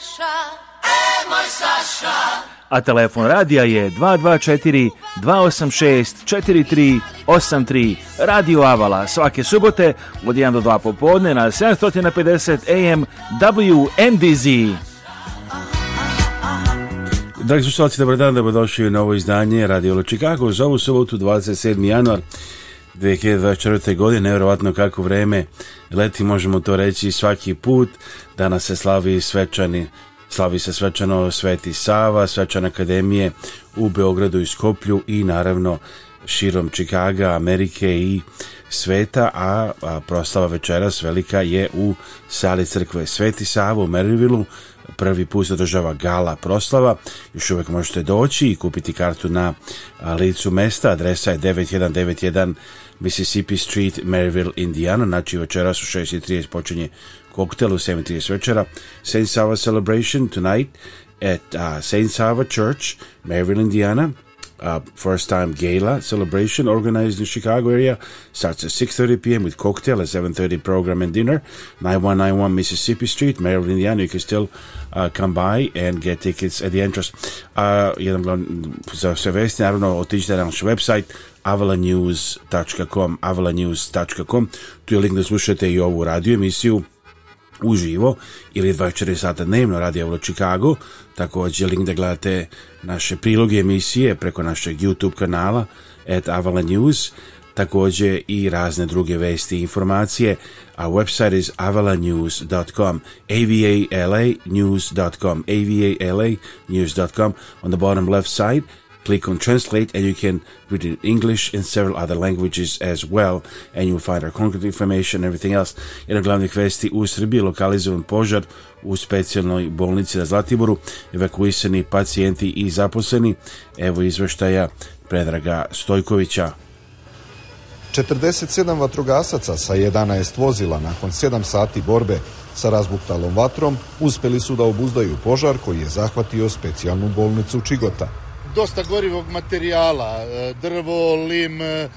Saša, e moj Saša. A telefon radija je 224 286 4383 Radio Avala svake subote od 1 do 2 popodne na 750 AM WNDZ. Dragi slušalci, dobar dan, dobrodošli u novo izdanje Radio Chicago za ovu subotu 27. januar 2024. godine, nevjerovatno kako vreme leti, možemo to reći svaki put, danas se slavi svečani Slavi se svečano Sveti Sava, svečana akademije u Beogradu i Skoplju i naravno širom Čikaga, Amerike i sveta, a, a proslava večeras velika je u sali crkve Sveti Sava u Merivilu prvi put se održava gala proslava. Još uvijek možete doći i kupiti kartu na licu mesta. Adresa je 9191 Mississippi Street, Maryville, Indiana. Znači večeras u 6.30 počinje koktel u 7.30 večera. St. Sava Celebration tonight at uh, St. Sava Church, Maryville, Indiana uh, first time gala celebration organized in Chicago area. Starts at 6.30 p.m. with cocktail at 7.30 program and dinner. 9191 Mississippi Street, Maryland, Indiana. You can still uh, come by and get tickets at the entrance. Uh, za sve vesti, naravno, that na naš website avalanews.com avalanews.com Tu je link da slušate i ovu radio emisiju uživo ili 24 sata dnevno radi Euro Chicago. Također link da gledate naše priloge emisije preko našeg YouTube kanala at Avala News također i razne druge vesti i informacije, a website is avalanews.com, avalanews.com, avalanews.com, on the bottom left side, click on translate and you can read it in English and several other languages as well and you'll find our concrete information and everything else. Jedna glavnih vesti u Srbiji lokalizovan požar u specijalnoj bolnici na Zlatiboru, evakuisani pacijenti i zaposleni. Evo izveštaja Predraga Stojkovića. 47 vatrogasaca sa 11 vozila nakon 7 sati borbe sa razbuktalom vatrom uspeli su da obuzdaju požar koji je zahvatio specijalnu bolnicu Čigota dosta gorivog materijala, e, drvo, lim, e, e,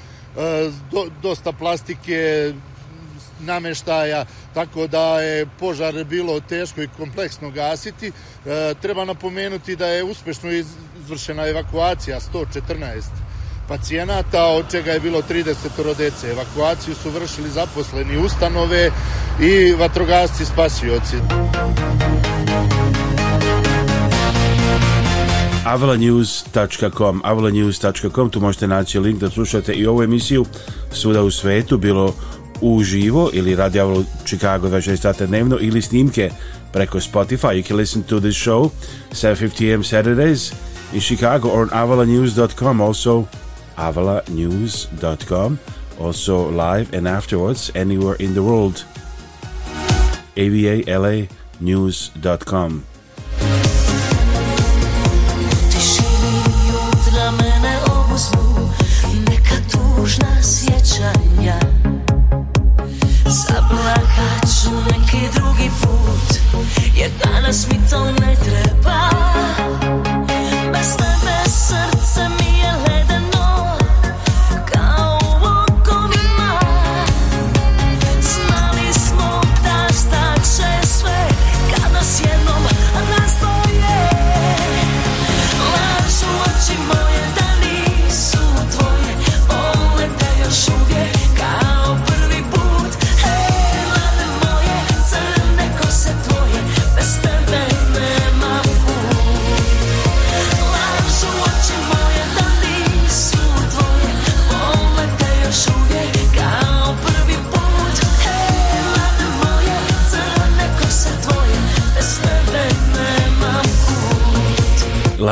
dosta plastike, nameštaja, tako da je požar bilo teško i kompleksno gasiti. Treba napomenuti da je uspješno izvršena evakuacija 114 pacijenata, od čega je bilo 30 rodece. Evakuaciju su vršili zaposleni ustanove i vatrogasci spasioci. avalanews.com avalanews.com, tu možete naći link da slušate i ovu emisiju svuda u svetu, bilo uživo ili radi Avalu Chicago 26 sata dnevno ili snimke preko Spotify. You can listen to this show 7.50am Saturdays in Chicago or on avalanews.com also avalanews.com also live and afterwards anywhere in the world avalanews.com ale mi to nie treba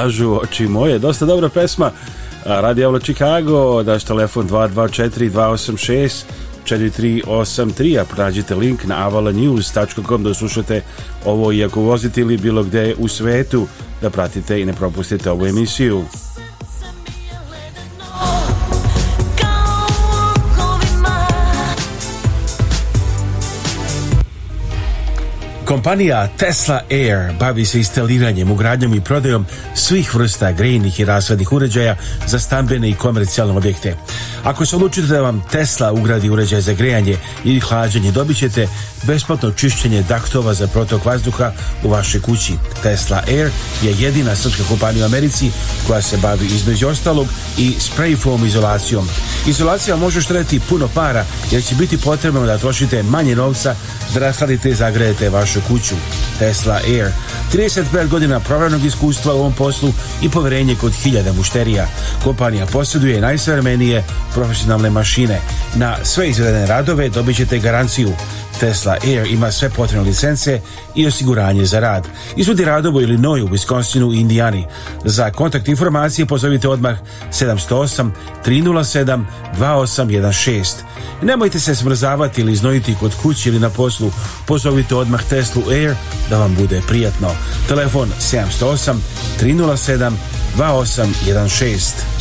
lažu oči moje. Dosta dobra pesma. Radio Avlo Chicago, daš telefon 224 286 4383, a pronađite link na avalanews.com da slušate ovo i ako vozite ili bilo gde u svetu da pratite i ne propustite ovu emisiju. Kompanija Tesla Air bavi se instaliranjem, ugradnjom i prodajom svih vrsta grejnih i rasvednih uređaja za stambene i komercijalne objekte. Ako se odlučite da vam Tesla ugradi uređaj za grejanje ili hlađenje, dobit ćete besplatno čišćenje daktova za protok vazduha u vašoj kući. Tesla Air je jedina srpska kompanija u Americi koja se bavi između ostalog i spray foam izolacijom. Izolacija može štreti puno para jer će biti potrebno da trošite manje novca da rasladite i zagrejete vašu kuću. Tesla Air. 35 godina provranog iskustva u ovom poslu i povjerenje kod hiljada mušterija. Kompanija posjeduje najsavremenije profesionalne mašine. Na sve izvedene radove dobit ćete garanciju. Tesla Air ima sve potrebne licence i osiguranje za rad. Izvodi radovo u Wisconsinu i Indijani. Za kontakt informacije pozovite odmah 708 307 2816. Nemojte se smrzavati ili iznojiti kod kuće ili na poslu. Pozovite odmah Tesla Air da vam bude prijatno. Telefon 708 307 2816.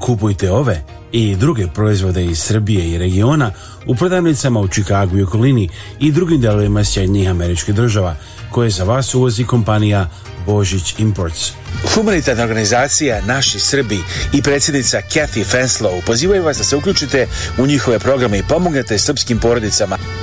Kupujte ove i druge proizvode iz Srbije i regiona u prodavnicama u Čikagu i okolini i drugim delovima sjednjih američkih država koje za vas uvozi kompanija Božić Imports. Humanitarna organizacija Naši Srbi i predsjednica Kathy Fenslow pozivaju vas da se uključite u njihove programe i pomognete srpskim porodicama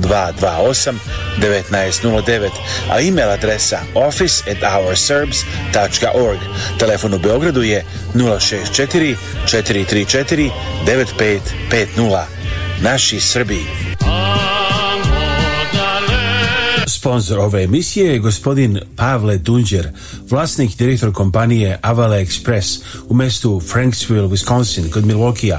228 1909, a email adresa office at Telefon u Beogradu je 064 434 9550. Naši Srbi. Sponzor ove emisije je gospodin Pavle Dunđer, vlasnik i direktor kompanije Avala Express u mestu Franksville, Wisconsin, kod Milwaukee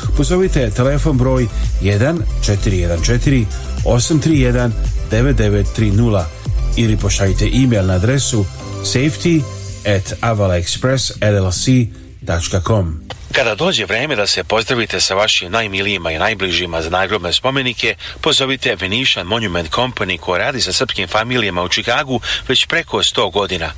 pozovite telefon broj 1414 831 9930 ili pošaljite e-mail na adresu safety at avalaexpressllc.com Kada dođe vreme da se pozdravite sa vašim najmilijima i najbližima za nagrobne spomenike, pozovite Venetian Monument Company koja radi sa srpskim familijama u Čikagu već preko 100 godina.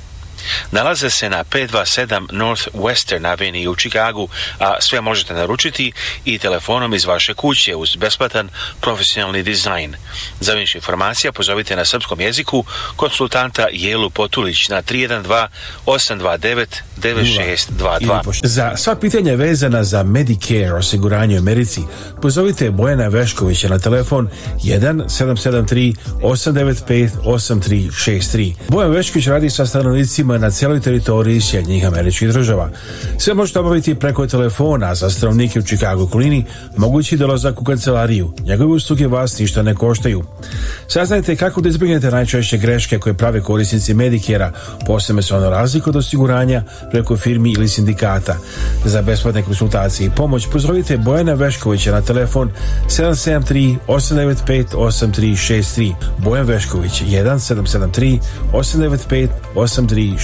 Nalaze se na 527 North Western Avenue u Chicagu, a sve možete naručiti i telefonom iz vaše kuće uz besplatan profesionalni dizajn. Za više informacija pozovite na srpskom jeziku konsultanta Jelu Potulić na 312 829 9622. Za sva pitanja vezana za Medicare osiguranje u Americi, pozovite Bojana Veškovića na telefon 1 773 895 8363. Bojan Vešković radi sa stanovnicima ima na cijeloj teritoriji Sjednjih američkih država. Sve možete obaviti preko telefona za stanovnike u Chicago Kulini, mogući dolazak u kancelariju. Njegove usluge vas ništa ne koštaju. Saznajte kako da izbjegnete najčešće greške koje prave korisnici Medikera, posebno se ono razliku od osiguranja preko firmi ili sindikata. Za besplatne konsultacije i pomoć pozovite Bojana Veškovića na telefon 773 895 8363 Bojan Vešković 1773 895 8363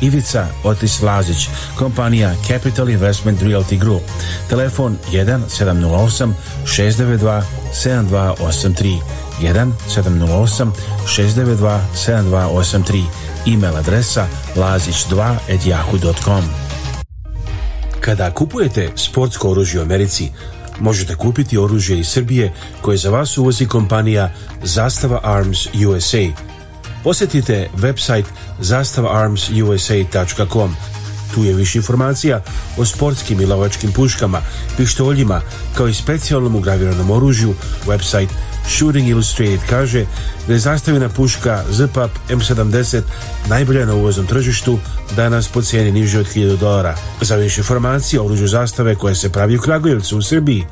Ivica Otis Lazić, kompanija Capital Investment Realty Group, telefon 1 708 692 7283 708 692 7283 email adresa lazić2.yahoo.com Kada kupujete sportsko oružje u Americi, možete kupiti oružje iz Srbije koje za vas uvozi kompanija Zastava Arms USA – posjetite website zastavaarmsusa.com. Tu je više informacija o sportskim i lovačkim puškama, pištoljima, kao i specijalnom ugraviranom oružju. Website Shooting Illustrated kaže da je zastavljena puška ZPAP M70 najbolja na uvoznom tržištu, danas po cijeni niže od 1000 dolara. Za više informacije o oružju zastave koje se pravi u Kragujevcu u Srbiji,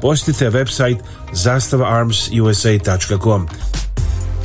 posjetite website zastavaarmsusa.com.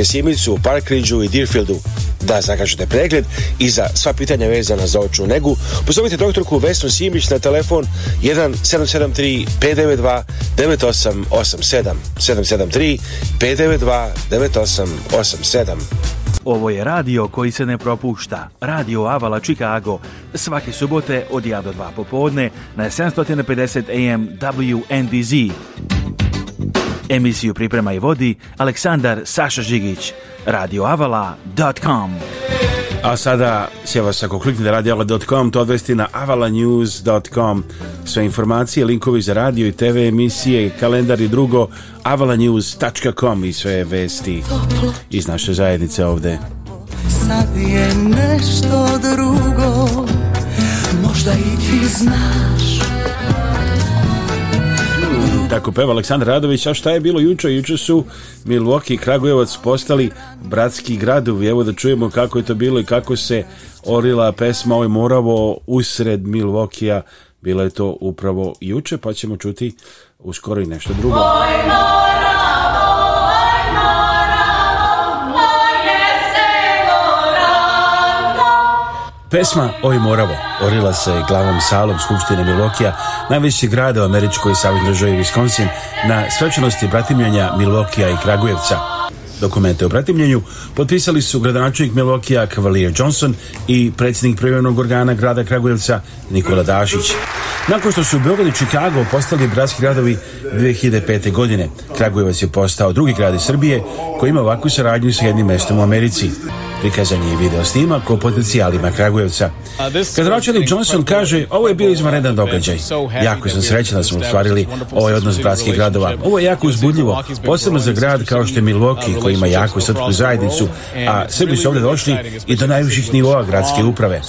u Simicu, u Parkridžu i Deerfieldu. Da zakažete pregled i za sva pitanja vezana za očnu negu, pozovite doktorku Vesnu Simić na telefon 1773 592 9887 773 592 9887 Ovo je radio koji se ne propušta. Radio Avala Chicago. Svake subote od 1 do 2 popodne na 750 AM WNDZ. Emisiju priprema i vodi Aleksandar Saša Žigić, radioavala.com A sada se vas ako kliknete radioavala.com to odvesti na avalanews.com Sve informacije, linkovi za radio i TV emisije, kalendar i drugo avalanews.com i sve vesti iz naše zajednice ovde. Sad je nešto drugo Možda i ti znaš tako peva Aleksandar Radović, a šta je bilo juče? Juče su Milwaukee i Kragujevac postali bratski gradovi. Evo da čujemo kako je to bilo i kako se orila pesma Oj Moravo usred Milvokija. Bilo je to upravo juče, pa ćemo čuti uskoro i nešto drugo. Pesma Oj Moravo orila se glavnom salom Skupštine Milokija, najveći grada u Američkoj savjetnoj državi Wisconsin, na svečanosti bratimljenja Milokija i Kragujevca. Dokumente o bratimljenju potpisali su gradonačelnik Milokija Cavalier Johnson i predsjednik privrednog organa grada Kragujevca Nikola Dašić. Nakon što su Beograd i Čikago postali bratski gradovi 2005. godine, Kragujevac je postao drugi grad iz Srbije koji ima ovakvu saradnju sa jednim mestom u Americi. Prikazan je i video snimak o potencijalima Kragujevca. Kad Johnson kaže, ovo je bio izvanredan događaj. Jako sam srećan da smo ostvarili ovaj odnos bratskih gradova. Ovo je jako uzbudljivo, posebno za grad kao što je Milwaukee koji ima jaku srpsku zajednicu, a Srbi su ovdje došli i do najviših nivoa gradske uprave.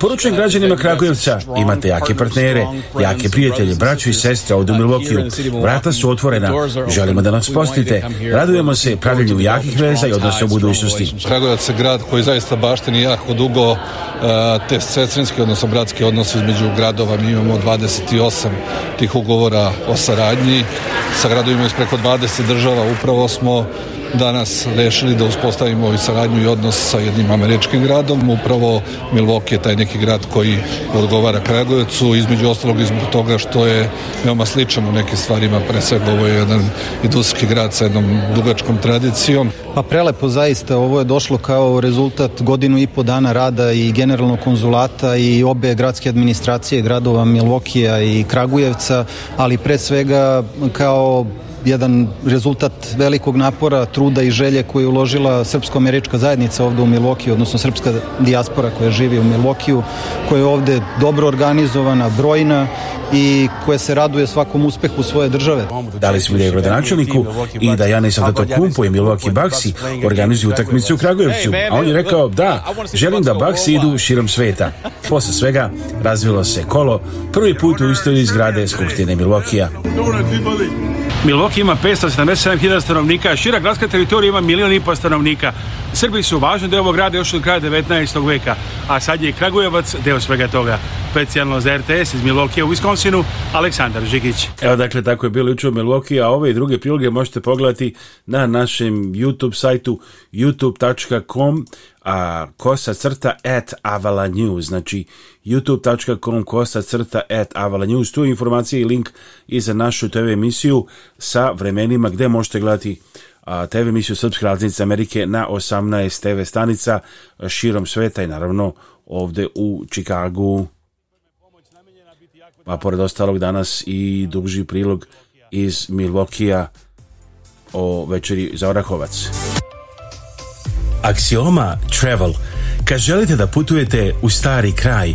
Poručujem građanima Kragujevca, imate jake partnere, jake prijatelje, braću i sestre od u Milwaukee. Vrata su otvorena, želimo da nas postite. Radujemo se pravilju jakih veza i odnosa u budućnosti. Kragujevac grad koji zaista baštini jako dugo e, te sestrinske, odnosno bratske odnose između gradova. Mi imamo 28 tih ugovora o saradnji. Sa gradovima iz preko 20 država upravo smo danas rešili da uspostavimo i saradnju i odnos sa jednim američkim gradom. Upravo Milwaukee je taj neki grad koji odgovara Kragujevcu, između ostalog i zbog toga što je veoma sličan u nekim stvarima, pre svega ovo je jedan industrijski grad sa jednom dugačkom tradicijom. Pa prelepo zaista, ovo je došlo kao rezultat godinu i po dana rada i generalnog konzulata i obe gradske administracije gradova Milvokija i Kragujevca, ali pre svega kao jedan rezultat velikog napora, truda i želje koju je uložila srpsko-američka zajednica ovdje u Milokiju, odnosno srpska dijaspora koja živi u Milokiju, koja je ovdje dobro organizovana, brojna i koja se raduje svakom uspehu svoje države. Dali smo ideje gradonačelniku i da ja nisam da to kumpo i miloki Baxi organizuju utakmicu u Kragujevcu, a on je rekao da, želim da Baxi idu širom sveta. Posle svega razvilo se kolo, prvi put u istoriji zgrade Skupštine Milokija. Milwaukee ima 577.000 stanovnika, a šira gradska teritorija ima milijun i pol stanovnika. Srbi su važan deo ovog grada još od kraja 19. veka, a sad je Kragujevac deo svega toga. Specijalno za RTS iz milokije u Wisconsinu, Aleksandar Žigić. Evo dakle, tako je bilo jučer u a ove i druge priloge možete pogledati na našem YouTube sajtu youtube.com a kosa crta at Avala News, znači youtube.com kosa crta at Avala News. Tu je informacija i link i za našu TV emisiju sa vremenima gde možete gledati TV emisiju Srpske raznice Amerike na 18 TV stanica e, širom sveta i naravno ovde u Čikagu. pa pored ostalog danas i duži prilog iz Milvokija o večeri za Orahovac. Aksioma Travel Kad želite da putujete u stari kraj,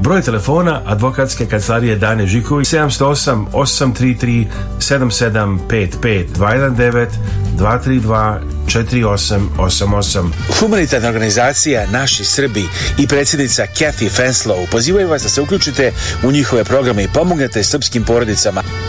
Broj telefona advokatske kancelarije Dane Žiković 708 833 7755 219 232 4888. Humanitarna organizacija Naši Srbi i predsjednica Kathy Fenslow pozivaju vas da se uključite u njihove programe i pomognete srpskim porodicama.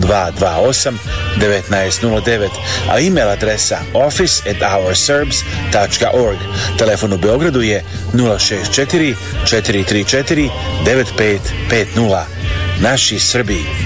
228 1909, a e-mail adresa office at ourserbs.org. Telefon u Beogradu je 064 434 9550. Naši Srbiji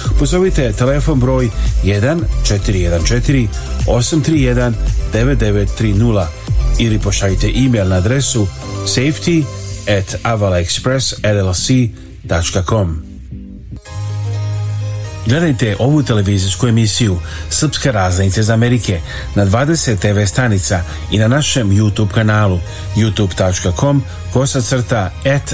pozovite telefon broj 1 414 831 9930 ili pošaljite e-mail na adresu safety at avalaexpressllc.com Gledajte ovu televizijsku emisiju Srpske raznice iz Amerike na 20 TV stanica i na našem YouTube kanalu youtube.com kosacrta at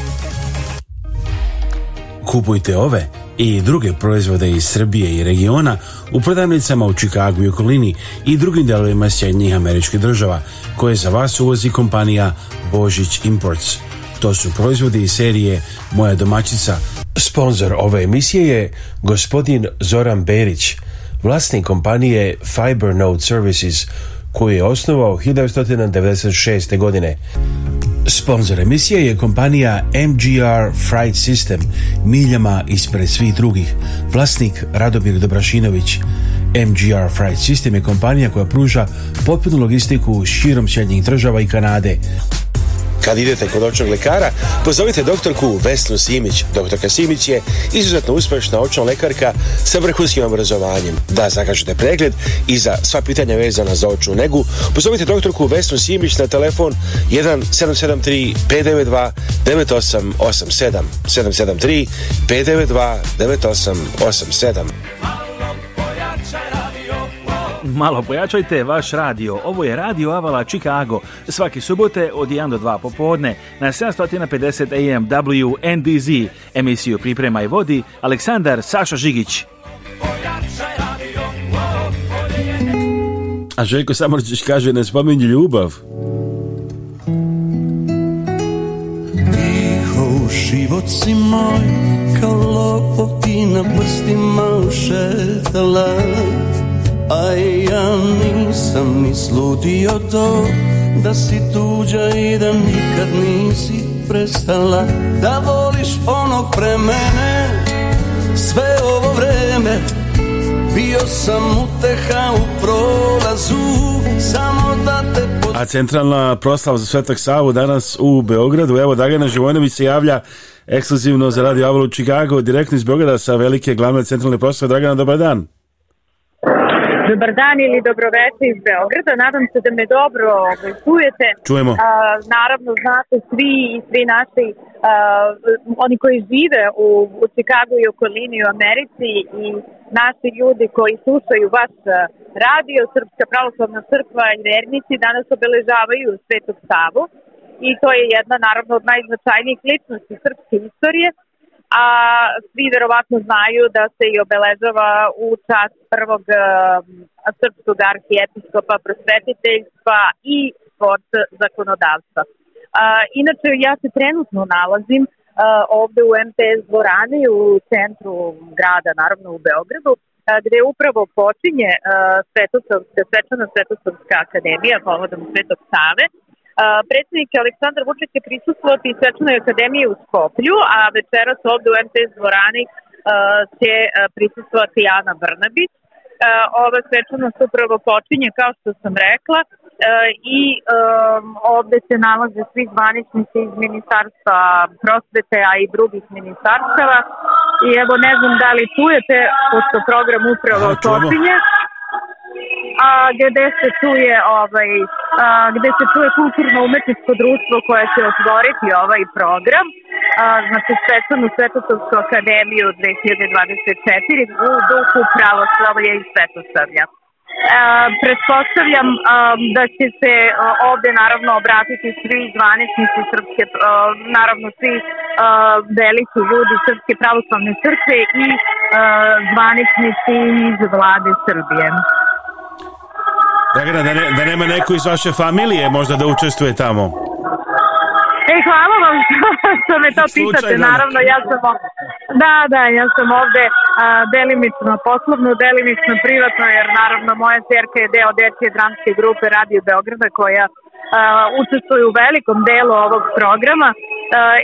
Kupujte ove i druge proizvode iz Srbije i regiona u prodavnicama u Čikagu i okolini i drugim delovima Sjednjih američkih država koje za vas uvozi kompanija Božić Imports. To su proizvodi iz serije Moja domaćica. Sponzor ove emisije je gospodin Zoran Berić, vlasnik kompanije Fiber Node Services koju je osnovao 1996. godine. Sponzor emisije je kompanija MGR Fright System, miljama ispred svih drugih. Vlasnik Radomir Dobrašinović. MGR Fright System je kompanija koja pruža potpunu logistiku širom Sjednjih država i Kanade. Kad idete kod očnog lekara, pozovite doktorku Vesnu Simić. Doktorka Simić je izuzetno uspješna očna lekarka sa vrhunskim obrazovanjem. Da zakažete pregled i za sva pitanja vezana za očnu negu, pozovite doktorku Vesnu Simić na telefon 1773 592 9887 773 592 9887. Malo pojačajte vaš radio. Ovo je Radio Avala Chicago. Svaki subote od 1 do 2 popodne na 750 AM WNDZ. Emisiju priprema i vodi Aleksandar Saša Žigić. A Željko Samorčić kaže ne spominju ljubav. Tiho život si moj, kao lopo ti na prstima ušetala. A ja nisam ni to Da si tuđa i da nikad nisi prestala Da voliš ono pre mene Sve ovo vreme Bio sam teha u prolazu Samo da te A centralna proslava za Svetak Savu danas u Beogradu Evo Dagana Živojnović se javlja ekskluzivno za Radio Avalu Chicago Direktno iz Beograda sa velike glavne centralne proslave Dragana, dobar dan Dobar dan ili dobroveče iz Beograda, nadam se da me dobro ovaj, čujete. Čujemo. naravno, znate svi i svi naši, oni koji žive u, u i okolini u Americi i naši ljudi koji slušaju vas radio, Srpska pravoslavna crkva i vernici danas obeležavaju Svetog Savu i to je jedna naravno od najznačajnijih ličnosti srpske istorije a svi vjerovatno znaju da se i obeležava u čast prvog um, srpskog arhijepiskopa prosvetiteljstva i sport zakonodavstva. inače, ja se trenutno nalazim ovde u MTS dvorani u centru grada, naravno u Beogradu, gde upravo počinje Svetosavska, svečana Svetosavska akademija povodom Svetog Save, Predsjednik Aleksandar Vučić će prisustvovati Svečanoj akademiji u Skoplju, a večeras ovdje u MTS dvorani će prisustvovati Ana Brnabić. Ova svečanost upravo počinje, kao što sam rekla, i ovdje se nalaze svi zvaničnici iz Ministarstva prosvete, a i drugih ministarstava. I evo ne znam da li čujete, pošto program upravo počinje a, gde se čuje ovaj, a, gde se čuje kulturno umetničko društvo koje će otvoriti ovaj program a, znači Svetovnu Svetosavsku akademiju 2024 u duhu pravoslavlja i svetosavlja pretpostavljam da će se ovdje naravno obratiti svi zvaničnici srpske, naravno svi veliki ljudi Srpske pravoslavne crkve i zvaničnici iz vlade Srbije. da, ne, da nema neko iz vaše familije možda da učestvuje tamo? E, hvala vam što, me to pitate, naravno, ja sam da, da, ja sam ovdje delimitno delimično poslovno, delimično privatno, jer naravno moja cerka je deo dečje dramske grupe Radio Beograda koja a, u velikom delu ovog programa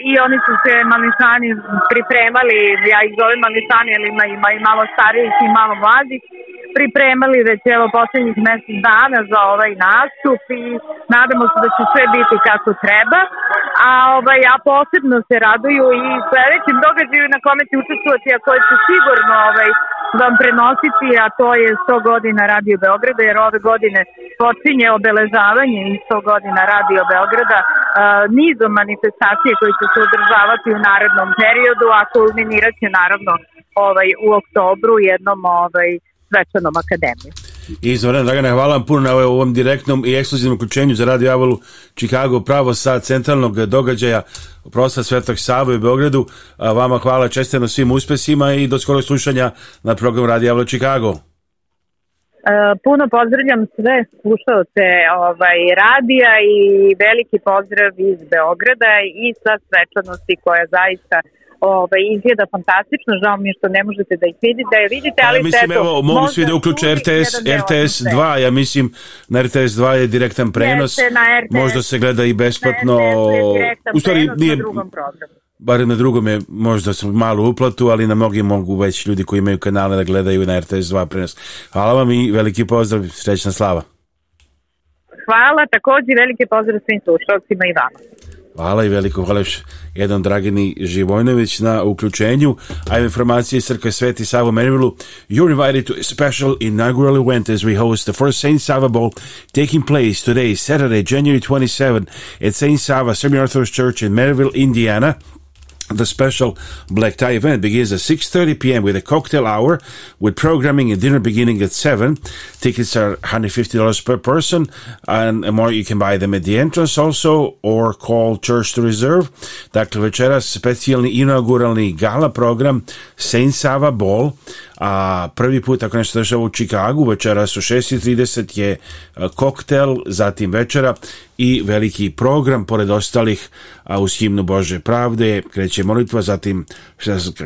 i oni su se mališani pripremali, ja ih zovem mališani, jer ima, i malo starijih i malo mladih pripremali već evo posljednjih mjesec dana za ovaj nastup i nadamo se da će sve biti kako treba. A ovaj, ja posebno se raduju i sljedećem događaju na kome će učestvovati, a koje će sigurno ovaj, vam prenositi, a to je 100 godina Radio Beograda, jer ove godine počinje obeležavanje i 100 godina Radio Beograda nizom manifestacije koje će se održavati u narodnom periodu, a kulminirat će naravno ovaj, u oktobru jednom ovaj, svečanom akademiju. I Zorana Dragana, hvala vam puno na ovaj- ovom direktnom i ekskluzivnom uključenju za Radio Avalu Čikago, pravo sa centralnog događaja prosta Svetog savo u Beogradu. Vama hvala na svim uspesima i do skorog slušanja na program Radio Avalu Čikago. E, puno pozdravljam sve slušalce ovaj, radija i veliki pozdrav iz Beograda i sa svečanosti koja zaista ovaj, izgleda fantastično, žao mi je što ne možete da ih vidite, da je vidite, pa ali... Ja mislim, evo, mogu svi da uključe RTS, RTS 2, ja mislim, na RTS 2 je direktan prenos, možda se gleda i besplatno, u stvari nije... Na drugom na drugom je možda malu uplatu, ali na mnogi mogu već ljudi koji imaju kanale da gledaju na RTS 2 prenos. Hvala vam i veliki pozdrav, srećna slava. Hvala, također veliki pozdrav svim slušalcima i vama. Hvala i veliko hvala još jedan Dragini Živojnović na uključenju. A informacije iz Crkve Sveti Savo Merivilu. You're invited to a special inaugural event as we host the first St. Sava Bowl taking place today, Saturday, January 27 at St. Sava Semi-Orthodox Church in Maryville, Indiana. The special Black Tie event begins at 6.30 p.m. with a cocktail hour with programming and dinner beginning at 7. Tickets are $150 per person and more you can buy them at the entrance also or call church to reserve. Dr. večeras special inaugural gala program Saint Sava Ball a prvi put ako nešto dešava u Čikagu večeras su 6.30 je e, koktel, zatim večera i veliki program pored ostalih a uz himnu Bože pravde kreće molitva, zatim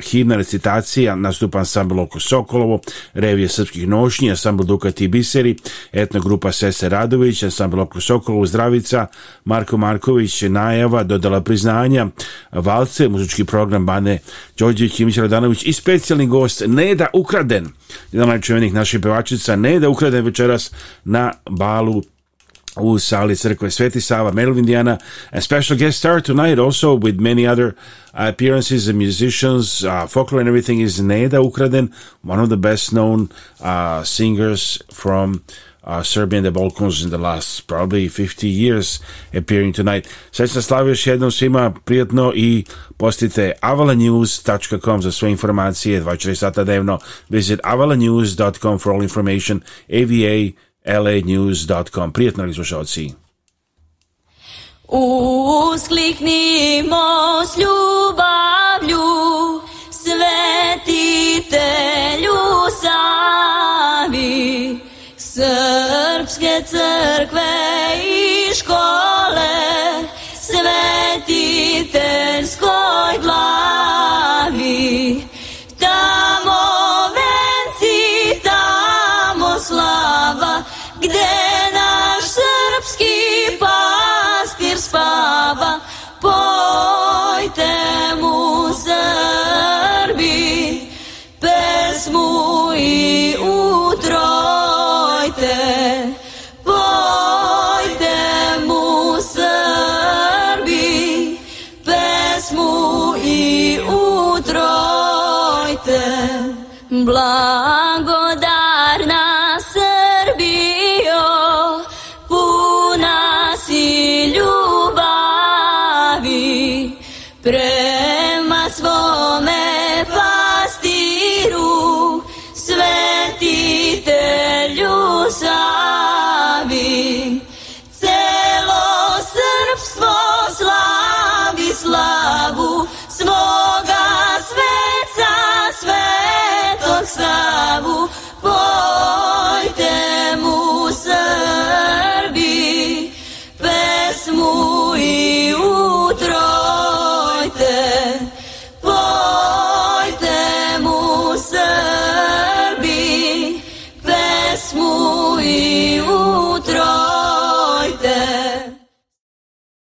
himna recitacija, nastupa ansambl Oko Sokolovo, revije srpskih nošnji, ansambl Dukati i Biseri, etno grupa Sese Radović, ansambl Oko Sokolovo, Zdravica, Marko Marković, Najava, dodala priznanja, Valce, muzički program Bane Đorđević, Imić Radanović i specijalni gost Neda ukraden. Jedan najčuvenih naših pevačica ne da ukraden večeras na balu u sali crkve Sveti Sava, Medal Indiana. A special guest star tonight also with many other uh, appearances and musicians, uh, folklore and everything is Neda Ukraden, one of the best known uh, singers from uh, Serbia and the Balkans in the last probably 50 years appearing tonight. Srećna slava još jednom svima, prijatno i postite avalanews.com za sve informacije 24 sata dnevno. Visit avalanews.com for all information, avalanews.com. Prijatno li slušalci? Uskliknimo s ljubavlju, svetitelju sami, Srpske crkve i Blanco da